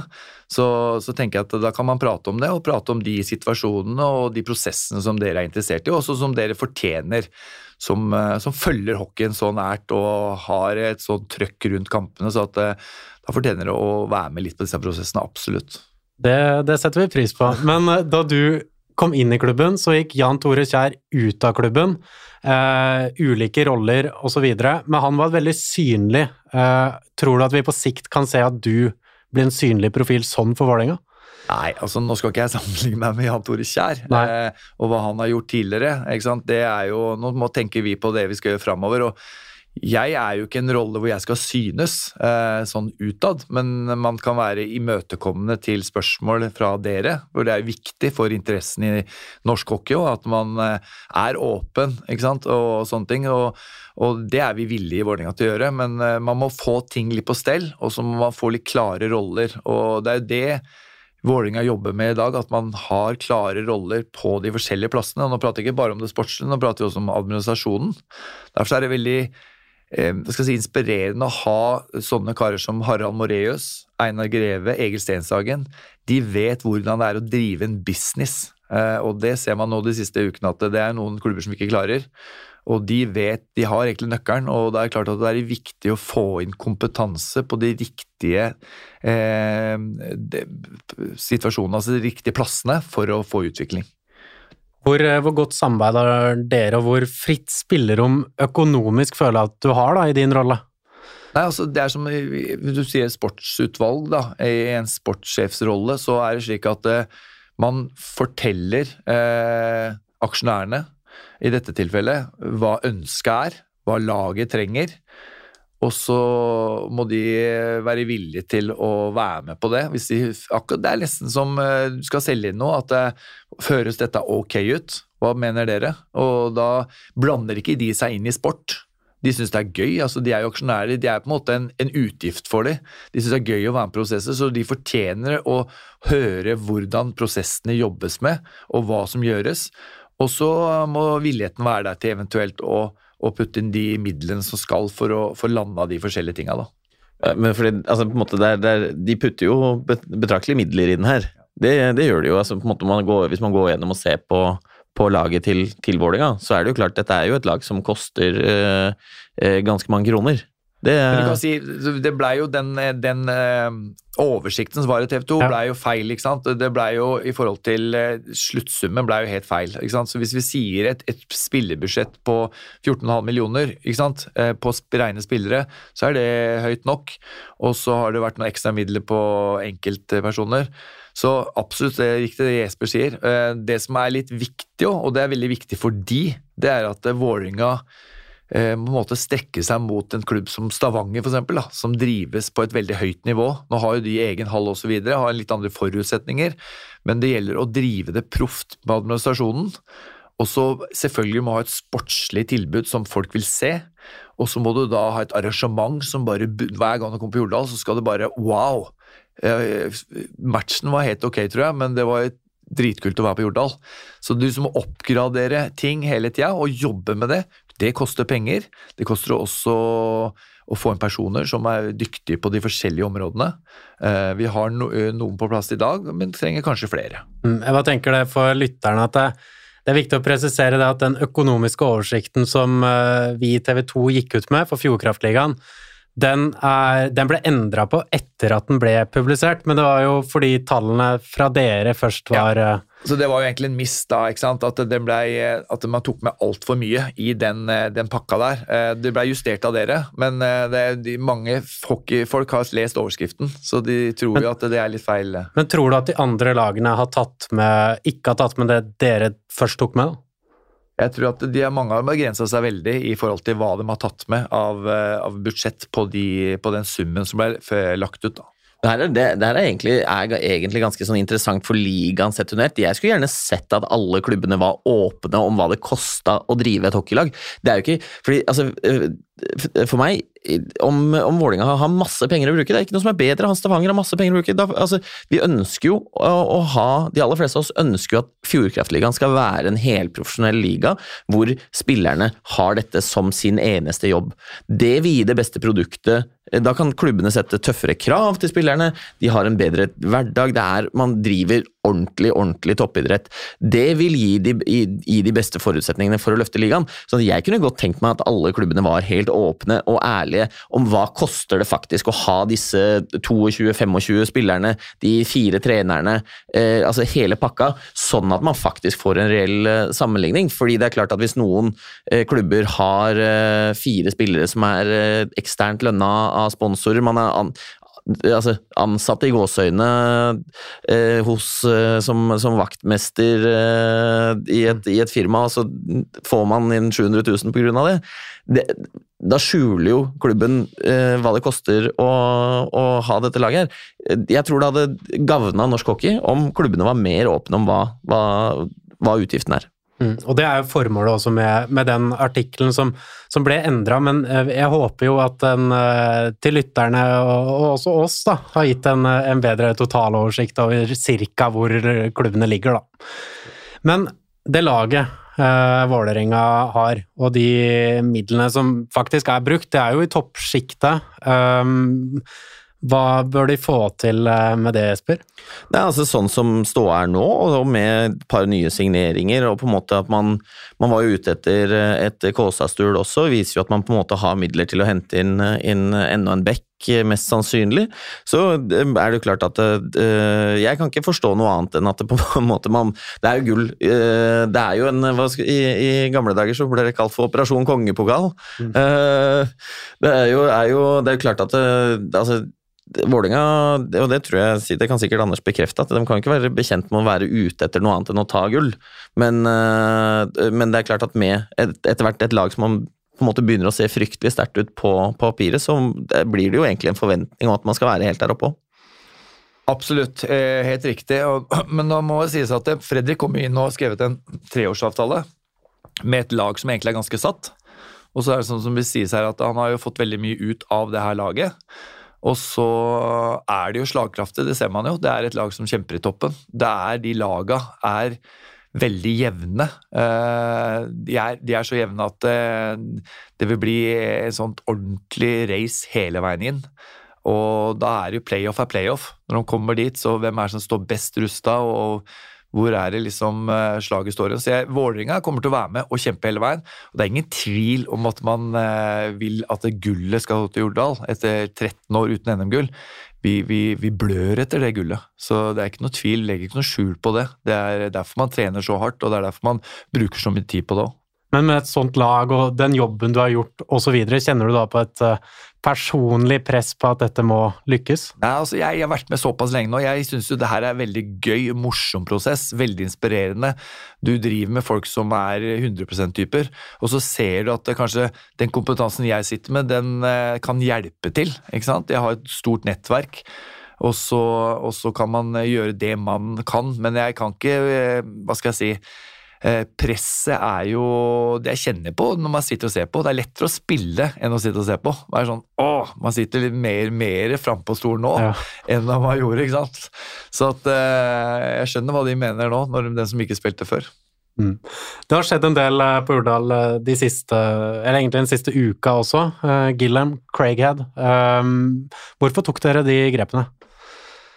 Så, så, tenker jeg at da kan man prate om det, og prate om de situasjonene og de prosessene som dere er interessert i, og også som dere fortjener. Som, eh, som følger hockeyen så nært og har et sånt trøkk rundt kampene. Så at eh, da fortjener det å være med litt på disse prosessene, absolutt. Det, det setter vi pris på. Men eh, da du kom inn i klubben, så gikk Jan Tore Kjær ut av klubben. Uh, ulike roller osv. Men han var veldig synlig. Uh, tror du at vi på sikt kan se at du blir en synlig profil sånn for Vålerenga? Nei, altså nå skal ikke jeg sammenligne meg med Jan Tore Kjær eh, og hva han har gjort tidligere. ikke sant? Det er jo, Nå må tenke vi på det vi skal gjøre framover. og jeg er jo ikke en rolle hvor jeg skal synes eh, sånn utad, men man kan være imøtekommende til spørsmål fra dere, hvor det er viktig for interessen i norsk hockey også, at man eh, er åpen ikke sant, og sånne ting. Og, og det er vi villige i Vålerenga til å gjøre, men eh, man må få ting litt på stell, og så må man få litt klare roller. og det er jo det Vålinga jobber med i dag, at man har klare roller på de forskjellige plassene. Og nå prater vi ikke bare om det sportslige, nå prater vi også om administrasjonen. Derfor er det veldig Eh, si, inspirerende å ha sånne karer som Harald Moreus, Einar Greve, Egil Stenshagen. De vet hvordan det er å drive en business, eh, og det ser man nå de siste ukene at det er noen klubber som ikke klarer. Og de vet, de har egentlig nøkkelen, og det er klart at det er viktig å få inn kompetanse på de riktige eh, de, situasjonene, altså de riktige plassene, for å få utvikling. Hvor, eh, hvor, godt samarbeid har dere, og hvor fritt spillerom økonomisk føler du at du har da, i din rolle? Nei, altså Det er som du sier sportsutvalg, da. I en sportssjefsrolle så er det slik at eh, man forteller eh, aksjonærene, i dette tilfellet, hva ønsket er, hva laget trenger. Og så må de være villige til å være med på det. De, det er nesten som eh, du skal selge inn noe, at det, føres dette ok ut? Hva mener dere? Og da blander ikke de seg inn i sport. De syns det er gøy. altså De er jo aksjonærer. De er på en måte en, en utgift for dem. De syns det er gøy å være med i prosesser, så de fortjener å høre hvordan prosessene jobbes med, og hva som gjøres. Og så må villigheten være der til eventuelt å, å putte inn de midlene som skal for å få landa de forskjellige tinga, da. Men fordi, altså, på en måte, der, der, er, De putter jo betraktelige midler i den her. Det, det gjør de jo. altså på en måte man går, Hvis man går gjennom og ser på på laget til, til Vålerenga, så er det jo klart dette er jo et lag som koster øh, øh, ganske mange kroner. Det, si, det blei jo den, den øh, oversikten som var i TV 2, ja. blei jo feil. ikke sant? Det blei jo i forhold til sluttsummen blei jo helt feil. ikke sant? Så hvis vi sier et, et spillebudsjett på 14,5 millioner ikke sant? på rene spillere, så er det høyt nok. Og så har det vært noen ekstra midler på enkeltpersoner. Så absolutt det er riktig det Jesper sier. Eh, det som er litt viktig, og det er veldig viktig for de, det er at Vålerenga eh, på en måte strekke seg mot en klubb som Stavanger, for eksempel, da, som drives på et veldig høyt nivå. Nå har jo de egen hall osv., har litt andre forutsetninger, men det gjelder å drive det proft med administrasjonen. Og så selvfølgelig må ha et sportslig tilbud som folk vil se. Og så må du da ha et arrangement som bare Hver gang du kommer på Jordal, så skal det bare Wow! Matchen var helt ok, tror jeg, men det var dritkult å være på Jordal. Så du må oppgradere ting hele tida og jobbe med det, det koster penger. Det koster også å få inn personer som er dyktige på de forskjellige områdene. Eh, vi har noen på plass i dag, men trenger kanskje flere. Hva tenker det for lytterne at det, det er viktig å presisere det at den økonomiske oversikten som eh, vi i TV 2 gikk ut med for Fjordkraftligaen, den, er, den, ble endra på etter at den ble publisert, men det var jo fordi tallene fra dere først var ja. Eh, Så det var jo egentlig en miss, da, ikke sant? At, ble, at man tok med altfor mye i den, eh, den, pakka der. Eh, det ble justert av dere, men det, de, mange hockeyfolk har lest overskriften, så de tror men, jo at det er litt feil. Men tror du at de andre lagene har tatt med, ikke har tatt med det dere først tok med? da? Jeg tror at de, Mange av dem har grensa seg veldig i forhold til hva de har tatt med av, eh, av budsjett på, de, på, den summen som ble lagt ut. da. Det her, er, det, det her er, egentlig, er, egentlig, ganske sånn interessant for ligaen sett under ett. Jeg skulle gjerne sett at alle klubbene var åpne om hva det kosta å drive et hockeylag. Det er jo ikke, fordi altså, eh, For meg, om, om Vålinga har masse penger å bruke, det er ikke noe som er bedre. Han Stavanger har masse penger å bruke. Da, altså, vi ønsker jo å, å, ha De aller fleste av oss ønsker jo at Fjordkraftligaen skal være en helprofesjonell liga hvor spillerne har dette som sin eneste jobb. Det vil gi det beste produktet da kan klubbene sette tøffere krav til spillerne, de har en bedre hverdag. det er, Man driver ordentlig ordentlig toppidrett. Det vil gi de, gi de, beste forutsetningene for å løfte ligaen. Så jeg kunne godt tenkt meg at alle klubbene var helt åpne og ærlige om hva koster det faktisk å ha disse 22-25 spillerne, de fire trenerne, eh, altså hele pakka, sånn at man faktisk får en reell eh, sammenligning. Fordi det er klart at hvis noen eh, klubber har eh, fire spillere som er eh, eksternt lønna av sponsorer, man er an, altså, ansatte i gåseøyne eh, hos, eh, som, som, vaktmester eh, i, et, i, et, firma, og så får man inn 700 000 på grunn av det. det da skjuler jo klubben eh, hva det koster å, å, ha dette laget her. Jeg tror det hadde gagna norsk hockey om klubbene var mer åpne om hva, hva, hva utgiften er. Mm, og Det er jo formålet også med, med den artikkelen som, som, ble endra, men eh, jeg håper jo at den eh, til lytterne, og, og også oss, da, har gitt en, en bedre totaloversikt over cirka hvor klubbene ligger. da. Men det laget eh, Vålerenga har, og de midlene som faktisk er brukt, det er jo i toppsjiktet. Um, hva bør de få til eh, med det, Esper? Det er altså Sånn som ståa er nå, og med et par nye signeringer, og på en måte at man, man var jo ute etter et Kåsastul også, viser jo at man på en måte har midler til å hente inn, inn enda en bekk mest sannsynlig, så eh, er det jo klart at uh, Jeg kan ikke forstå noe annet enn at det på en måte man Det er jo gull. Uh, det er jo en skal, i, i, gamle dager så ble det kalt for Operasjon kongepokal. Uh, det er jo, er jo, det er jo klart at det, altså, Vålinga, og det tror jeg det kan sikkert Anders bekrefte, at de kan ikke være bekjent med å være ute etter noe annet enn å ta gull. Men, eh, men det er klart at med et, etter hvert et lag som man på en måte begynner å se fryktelig sterkt ut på, på papiret, så blir det jo egentlig en forventning om at man skal være helt der oppe òg. Absolutt, eh, helt riktig. Men nå må det sies at Fredrik kom inn og skrevet en treårsavtale med et lag som egentlig er ganske satt. Og så er det sånn som det sies her at han har jo fått veldig mye ut av det her laget. Og så er det jo slagkraftig, det ser man jo. Det er et lag som kjemper i toppen. Det er de laga er veldig jevne. Eh, De er, de er så jevne at eh, det vil bli et sånt ordentlig race hele veien inn. Og da er jo playoff er playoff. Når de kommer dit, så hvem er det som står best rusta, og hvor er det liksom eh, slaget står hen? Så Vålerenga kommer til å være med og kjempe hele veien. Og det er ingen tvil om at man eh, vil at gullet skal til Jordal etter 13 år uten NM-gull. Vi, vi, vi blør etter det gullet, så det er ikke noe tvil, legger ikke noe skjul på det. Det er derfor man trener så hardt, og det er derfor man bruker så mye tid på det òg. Men med et sånt lag og den jobben du har gjort osv., kjenner du da på et eh, personlig press på at dette må lykkes? Nei, altså jeg, har vært med såpass lenge nå. Jeg syns jo det her er en veldig gøy, morsom prosess. Veldig inspirerende. Du driver med folk som er 100 %-typer, og så ser du at kanskje den kompetansen jeg sitter med, den eh, kan hjelpe til. ikke sant? Jeg har et stort nettverk. Og så, og så kan man eh, gjøre det man kan, men jeg kan ikke Hva skal jeg si Presset er jo det jeg kjenner på når man sitter og ser på. Det er lettere å spille enn å sitte og se på. Det er sånn, å, Man sitter litt mer, mer frampå stolen nå Ja. enn man gjorde. ikke sant? Så at, eh, jeg skjønner hva de mener nå, når den som ikke spilte før. Det har skjedd en del eh, på Urdal eh, de siste, eller egentlig den siste uka også. Uh, Gilliam, Craighead. Um, hvorfor tok dere de grepene?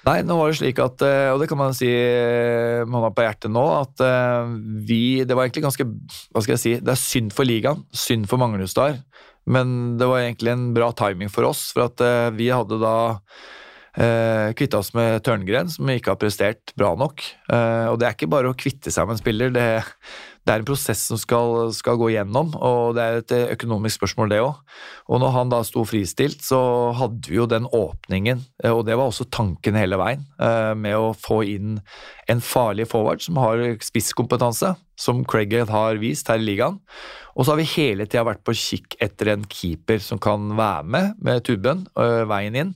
Nei, nå var det slik at, eh, og det kan man si man med hånda på hjertet nå, at eh, vi Det var egentlig ganske Hva skal jeg si? Det er synd for ligaen, synd for Manglerudstad, men det var egentlig en bra timing for oss, for at eh, vi hadde da eh, kvitta oss med Tørngren, som ikke har prestert bra nok. Eh, og det er ikke bare å kvitte seg med en spiller, det, det er en prosess som skal, skal gå gjennom, og det er et eh, økonomisk spørsmål, det òg. Og når han da sto fristilt, så hadde vi jo den åpningen, eh, og det var også tanken hele veien, eh, med å få inn en farlig forward som har spisskompetanse, som Craighead har vist her i ligaen. Og så har vi hele tida vært på kikk etter en keeper som kan være med med tuben veien inn.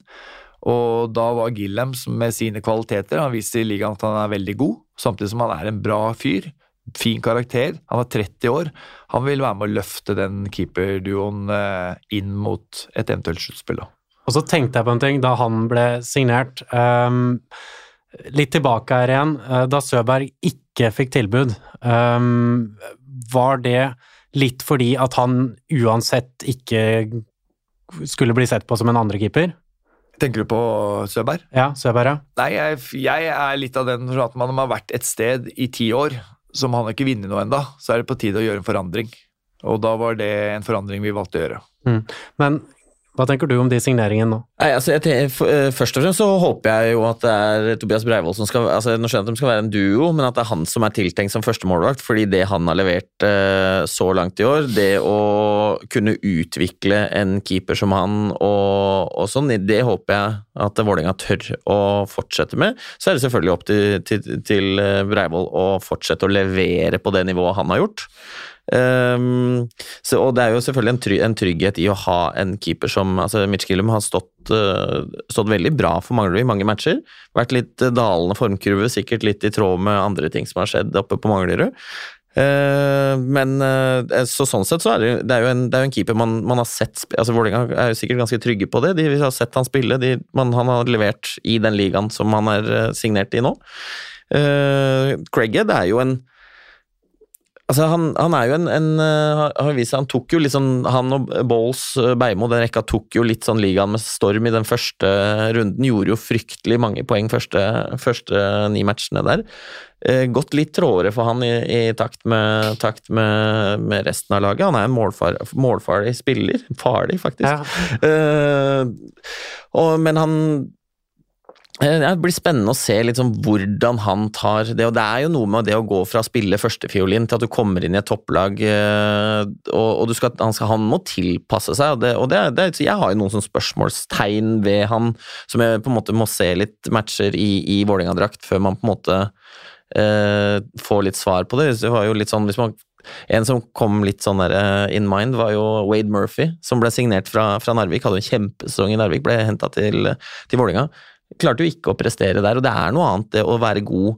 Og da var Gillem med sine kvaliteter Han viste i ligaen at han er veldig god, samtidig som han er en bra fyr. Fin karakter. Han er 30 år. Han vil være med å løfte den keeperduoen øh, inn mot et eventuelt sluttspill. Og så tenkte jeg på en ting da han ble signert. Um, litt tilbake her igjen. eh, Da Søberg ikke fikk tilbud, um, var det litt fordi at han uansett ikke skulle bli sett på som en andrekeeper? Tenker du på Søberg? Ja, Søberg, ja. Nei, jeg, jeg er litt av den at man har vært et sted i ti år, som han har ikke vunnet noe ennå, så er det på tide å gjøre en forandring. Og da var det en forandring vi valgte å gjøre. Men hva tenker du om de signeringene nå? Nei, altså, jeg, te- f- eh, først og fremst så håper jeg jo at det er Tobias Breivoll som skal altså, Nå skjønner jeg at de skal være en duo, men at det er han som er tiltenkt som førstemålvakt. Fordi det han har levert eh, så langt i år, det å kunne utvikle en keeper som han og, og sånn, det håper jeg at Vålerenga tør å fortsette med. Så er det selvfølgelig opp til, til, til eh, Breivoll å fortsette å levere på det nivået han har gjort. Ehm, så, og det er jo selvfølgelig en, try en trygghet i å ha en keeper som altså Mitch Gillum har stått, uh, stått veldig bra for Manglerud i mange matcher. Vært litt eh, dalende formkurve, sikkert litt i tråd med andre ting som har skjedd oppe på Manglerud. Uh, men uh, så sånn sett så er det, det er jo en, det er jo en keeper man, man har sett altså Vålerenga er jo sikkert ganske trygge på det. De har sett han spille. De, man, han har levert i den ligaen som han er signert i nå. Uh, Craighead er jo en Altså, han, han er jo en, en eh, har vist seg, Han tok jo litt sånn Han og Balls eh, Beimo, den rekka, tok jo litt sånn ligaen med storm i den første runden. Gjorde jo fryktelig mange poeng første, første ni matchene der. Eh, gått litt trådere for han i, i takt, med, takt med, med resten av laget. Han er en målfar, målfarlig spiller. Farlig, faktisk. Ja. Uh, og, men han det blir spennende å se sånn hvordan han tar det. og Det er jo noe med det å gå fra å spille førstefiolin til at du kommer inn i et topplag, eh, og, og skal, han, skal, han må tilpasse seg. og, det, og det, det, Jeg har jo noen spørsmålstegn ved han, som jeg på en måte må se litt matcher i, i Vålerenga-drakt før man på en måte eh, får litt svar på det. Det var jo litt sånn, hvis man en som kom litt sånn der eh, in mind, var jo Wade Murphy, som ble signert fra, fra Narvik. Hadde en kjempesesong i Narvik, ble henta til, til Vålerenga. Klarte jo ikke å prestere der, og det er noe annet det å være god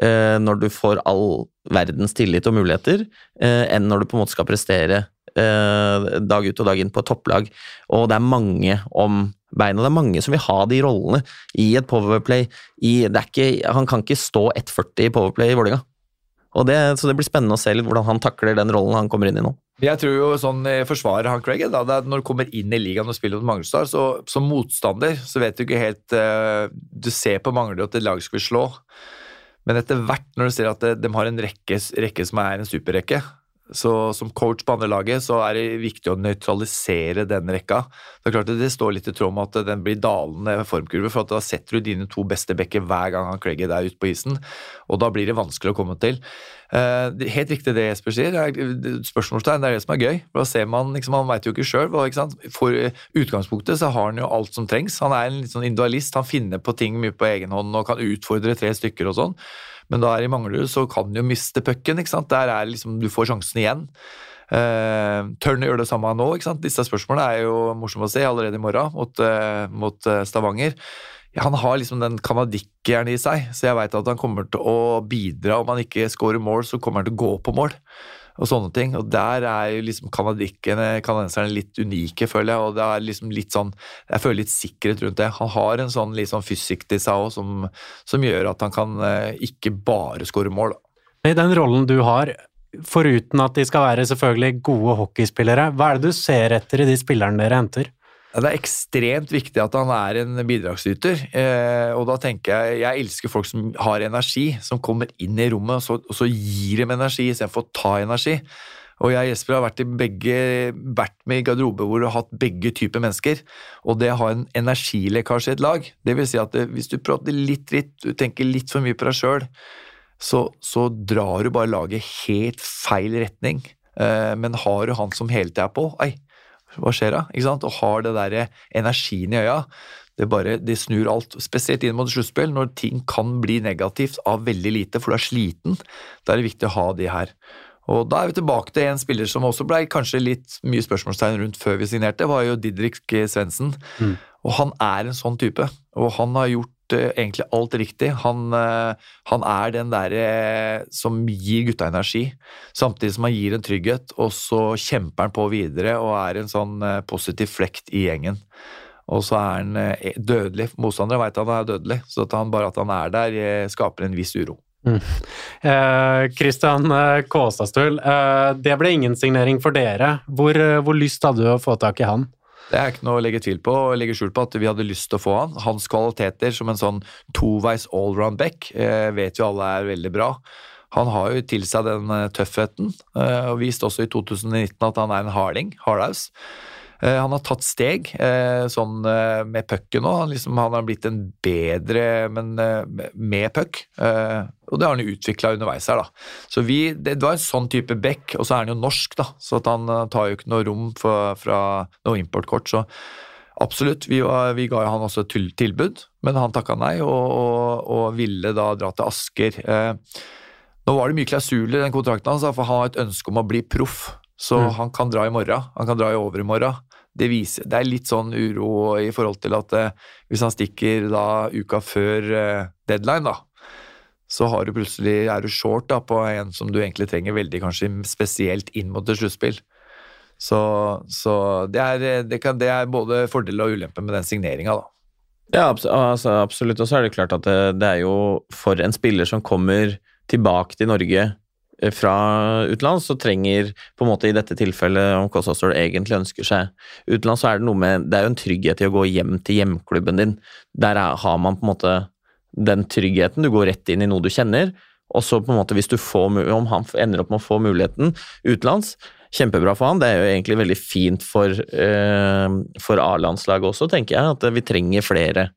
eh, når du får all verdens tillit og muligheter, eh, enn når du på en måte skal prestere eh, dag ut og dag inn på topplag. Og det er mange om beina. Det er mange som vil ha de rollene i et Powerplay. I, ikke, han kan ikke stå 1,40 i Powerplay i Vålerenga. Så det blir spennende å se litt hvordan han takler den rollen han kommer inn i nå. Jeg tror jo sånn eh, forsvarer han Craig, da, når du kommer inn i ligaen og spiller mot Manglerstad, så som motstander så vet du ikke helt uh, Du ser på Manglerud at et lag skal slå, men etter hvert når du ser at de, de har en rekke, rekke som er en superrekke, så som coach på andre laget så er det viktig å nøytralisere den rekka. Det er klart at det står litt i tråd med at den blir dalende formkurve, for da setter du dine to beste bekker hver gang han Craigie er ute på isen, og da blir det vanskelig å komme til. Uh, helt riktig det Jesper sier. Spørsmålstegn det er det som er gøy. da ser Man liksom, han veit jo ikke sjøl. For utgangspunktet så har han jo alt som trengs. Han er en litt sånn individualist. Han finner på ting mye på egen hånd og kan utfordre tre stykker og sånn. Men da er i Manglerud så kan du jo miste pucken. Der er liksom, du får sjansen igjen. Uh, Tørn gjør det samme nå. ikke sant? Disse spørsmålene er jo morsomme å se allerede i morgen mot, uh, mot uh, Stavanger. Ja, han har liksom den canadikkeren i seg, så jeg veit at han kommer til å bidra. Om han ikke scorer mål, så kommer han til å gå på mål og sånne ting. Og der er jo liksom kanadenserne litt unike, føler jeg. Og det er liksom litt sånn Jeg føler litt sikkerhet rundt det. Han har en sånn litt sånn fysikk til seg òg som, som, gjør at han kan eh, ikke bare skåre mål. I den rollen du har, foruten at de skal være selvfølgelig gode hockeyspillere, hva er det du ser etter i de spillerne dere henter? Det er ekstremt viktig at han er en bidragsyter. Eh, og da tenker jeg Jeg elsker folk som har energi, som kommer inn i rommet og så, og så gir dem energi istedenfor å ta energi. Og jeg og Jesper har vært, begge, vært med i garderobe hvor du har hatt begge typer mennesker. Og det å ha en energilekkasje i et lag, det vil si at det, hvis du prater litt dritt, du tenker litt for mye på deg sjøl, så, så, drar du bare laget helt feil retning. Eh, men har du han som hele tida er på, ei, hva skjer da? Ikke sant? Og har det der energien i øya. Det, bare, det snur alt. Spesielt inn mot sluttspill, når ting kan bli negativt av veldig lite, for du er sliten. Da er det viktig å ha de her. Og Da er vi tilbake til en spiller som også ble kanskje litt mye spørsmålstegn rundt før vi signerte, var jo Didrik Svendsen. Mm. Og han er en sånn type. Og han har gjort egentlig alt riktig. Han, eh, han er den derre eh, som gir gutta energi, samtidig som han gir en trygghet, og så kjemper han på videre og er en sånn eh, positiv flekt i gjengen. Og så er han dødelig. Motstandere veit han er dødelig, så at han, bare at han er der, skaper en viss uro. Mm. Eh, Kåsastul, eh, det ble ingen signering for dere. Hvor, hvor lyst hadde du å få tak i han? Det er ikke noe å legge tvil på og legge skjul på at vi hadde lyst til å få han. Hans kvaliteter som en sånn toveis allround back eh, vet jo alle er veldig bra. Han har jo til seg den eh, tøffheten, eh, og viste også i 2019 at han er en harding. Hardhaus. Eh, han har tatt steg eh, sånn eh, med pucken nå. Han, liksom, han, har blitt en bedre, men med puck. Og det har han jo utvikla underveis her, da. Så vi, det, var en sånn type back, og så er han jo norsk, da. Så han tar jo ikke noe rom for, fra noe importkort. så Absolutt, vi, var, vi, ga han også et tilbud, men han takka nei og, og, og, ville da dra til Asker. Nå var det mye klausuler i den kontrakten hans, for han har et ønske om å bli proff. Så mm. han kan dra i morgen, han kan dra i overmorgen det, viser, det er litt sånn uro i forhold til at eh, hvis han stikker da uka før eh, deadline, da, så har du plutselig, er du short da, på en som du egentlig trenger veldig, kanskje spesielt inn mot et sluttspill. Så, så det, er, det, kan, det, er, både fordel og ulempe med den signeringa, da. Ja, altså, absolutt. Og så er det klart at det, det, er jo for en spiller som kommer tilbake til Norge Eh, fra utenlands, så trenger på en måte i dette tilfellet, om Kåssastøl egentlig ønsker seg utenlands, så er det noe med Det er jo en trygghet i å gå hjem til hjemklubben din. Der er, har man på en måte den tryggheten. Du går rett inn i noe du kjenner. Og så på en måte hvis du får, om han ender opp med å få muligheten utenlands, kjempebra for han. Det er jo egentlig veldig fint for, eh, for A-landslaget også, tenker jeg. At vi trenger flere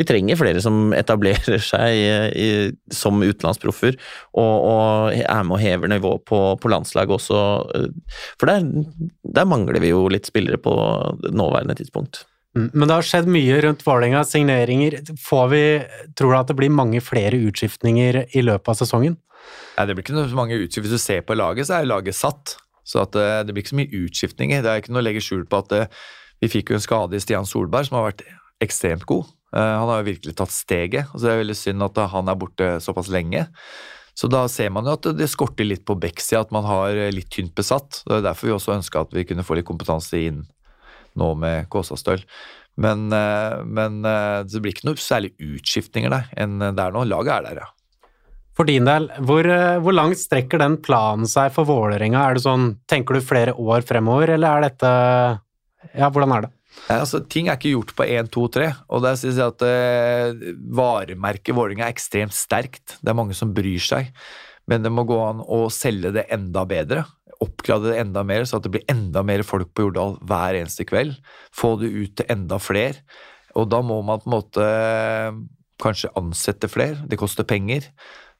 vi trenger flere som etablerer seg i, i, som utenlandsproffer og, og, er med og hever nivået på, på landslaget også. For der, der, mangler vi jo litt spillere på nåværende tidspunkt. Mm, men det har skjedd mye rundt Vålerenga. Signeringer. Får vi, tror du at det blir mange flere utskiftninger i løpet av sesongen? Nei, det blir ikke så mange utskiftninger. Hvis du ser på laget, så er laget satt. Så at, eh, det blir ikke så mye utskiftninger. Det er ikke noe å legge skjul på at det, eh, vi fikk jo en skade i Stian Solberg, som har vært ekstremt god. Han har jo virkelig tatt steget, og så er det veldig synd at han er borte såpass lenge. Så da ser man jo at det skorter litt på Bexia, at man har litt tynt besatt. Det er derfor vi også ønska at vi kunne få litt kompetanse inn nå med Kåsastøl. Men, men det blir ikke noe særlig utskiftninger der enn det er nå. Laget er der, ja. For din del, hvor, hvor, langt strekker den planen seg for Vålerenga? Er det sånn, Tenker du flere år fremover, eller er dette Ja, hvordan er det? Altså, ting er ikke gjort på 1, 2, 3. Og der synes jeg at eh, varemerket Vålerenga er ekstremt sterkt. Det er mange som bryr seg. Men det må gå an å selge det enda bedre. Oppgrade det enda mer, så at det blir enda mer folk på Jordal hver eneste kveld. Få det ut til enda flere. Og da må man på en måte eh, kanskje ansette flere. Det koster penger.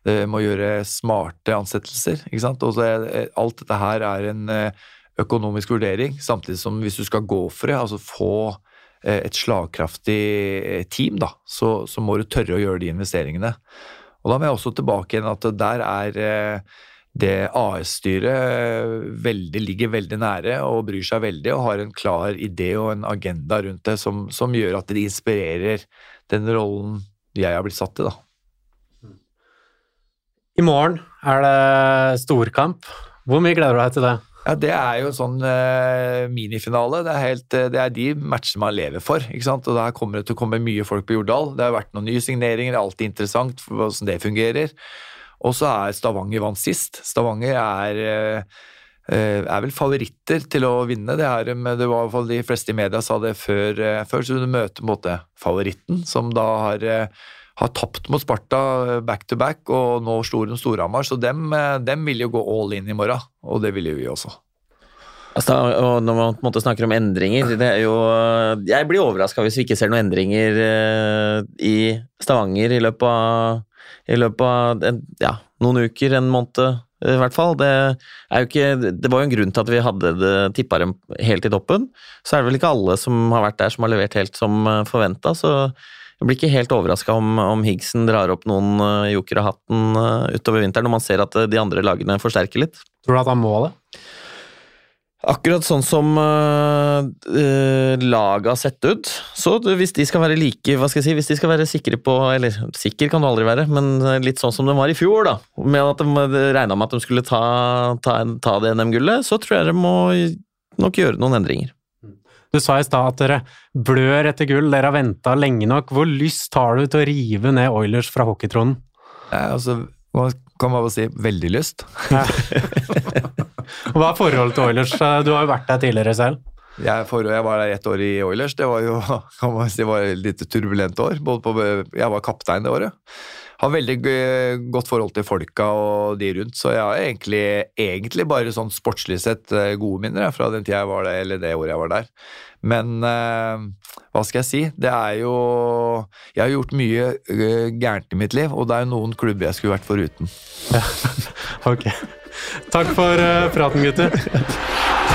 Det må gjøre smarte ansettelser. ikke sant? Og alt dette her er en eh, økonomisk vurdering, samtidig som hvis du skal gå for det, altså få eh, et slagkraftig eh, team, da, så, så må du tørre å gjøre de investeringene. Og da må jeg også tilbake igjen at der er det AS-styret ligger veldig nære og bryr seg veldig og har en klar idé og en agenda rundt det som, som gjør at det inspirerer den rollen jeg har blitt satt i, da. I morgen er det storkamp. Hvor mye gleder du deg til det? Ja, Det er jo en sånn uh, minifinale. Det er, helt, uh, det er de matchene man lever for. ikke sant? Og Der kommer det til å komme mye folk på Jordal. Det har vært noen nye signeringer, det er alltid interessant hvordan det fungerer. Og så er Stavanger vant sist. Stavanger er, uh, er vel favoritter til å vinne. Det, er, det var i hvert fall De fleste i media sa det før, før så du møter på en måte favoritten, som da har har tapt mot Sparta back to back, og nå slår de Storhamar. Så dem, eh, dem, vil jo gå all in i morgen, og det vil jo vi også. Altså, og når man på en måte snakker om endringer det er jo, Jeg blir overraska hvis vi ikke ser noen endringer i Stavanger i løpet av, i løpet av en, ja, noen uker, en måned i hvert fall. Det, ikke, det var jo en grunn til at vi hadde tippa dem helt i toppen. Så er det vel ikke alle som har vært der som har levert helt som eh, forventa. Så jeg blir ikke helt overraska om, om, Higgsen drar opp noen uh, joker av hatten uh, utover vinteren, når man ser at uh, de andre lagene forsterker litt. Tror du at han må det? Akkurat sånn som uh, laget har sett ut. Så hvis de skal være like hva skal jeg si, Hvis de skal være sikre på Eller sikker kan du aldri være, men litt sånn som de var i fjor, da. Med at de regna med at de skulle ta, ta, ta det NM-gullet, så tror jeg de må nok gjøre noen endringer. Du sa i stad at dere blør etter gull, dere har venta lenge nok. Hvor lyst har du til å rive ned Oilers fra hockeytronen? Ja, altså, kan man bare si veldig lyst. Ja. Hva er forholdet til Oilers? Du har jo vært der tidligere selv. Jeg, for, jeg var der ett år i Oilers. Det var jo kan man si, var et litt turbulent år. På, jeg var kaptein det året har veldig godt forhold til folka og de rundt, så jeg har egentlig, egentlig bare sånn sportslig sett eh, gode minner fra den tida jeg var der, eller det året jeg var der. Men uh, hva skal jeg si? Det er jo Jeg har gjort mye uh, gærent i mitt liv, og det er jo noen klubber jeg skulle vært foruten. Ja. ok. Takk for uh, praten, gutter.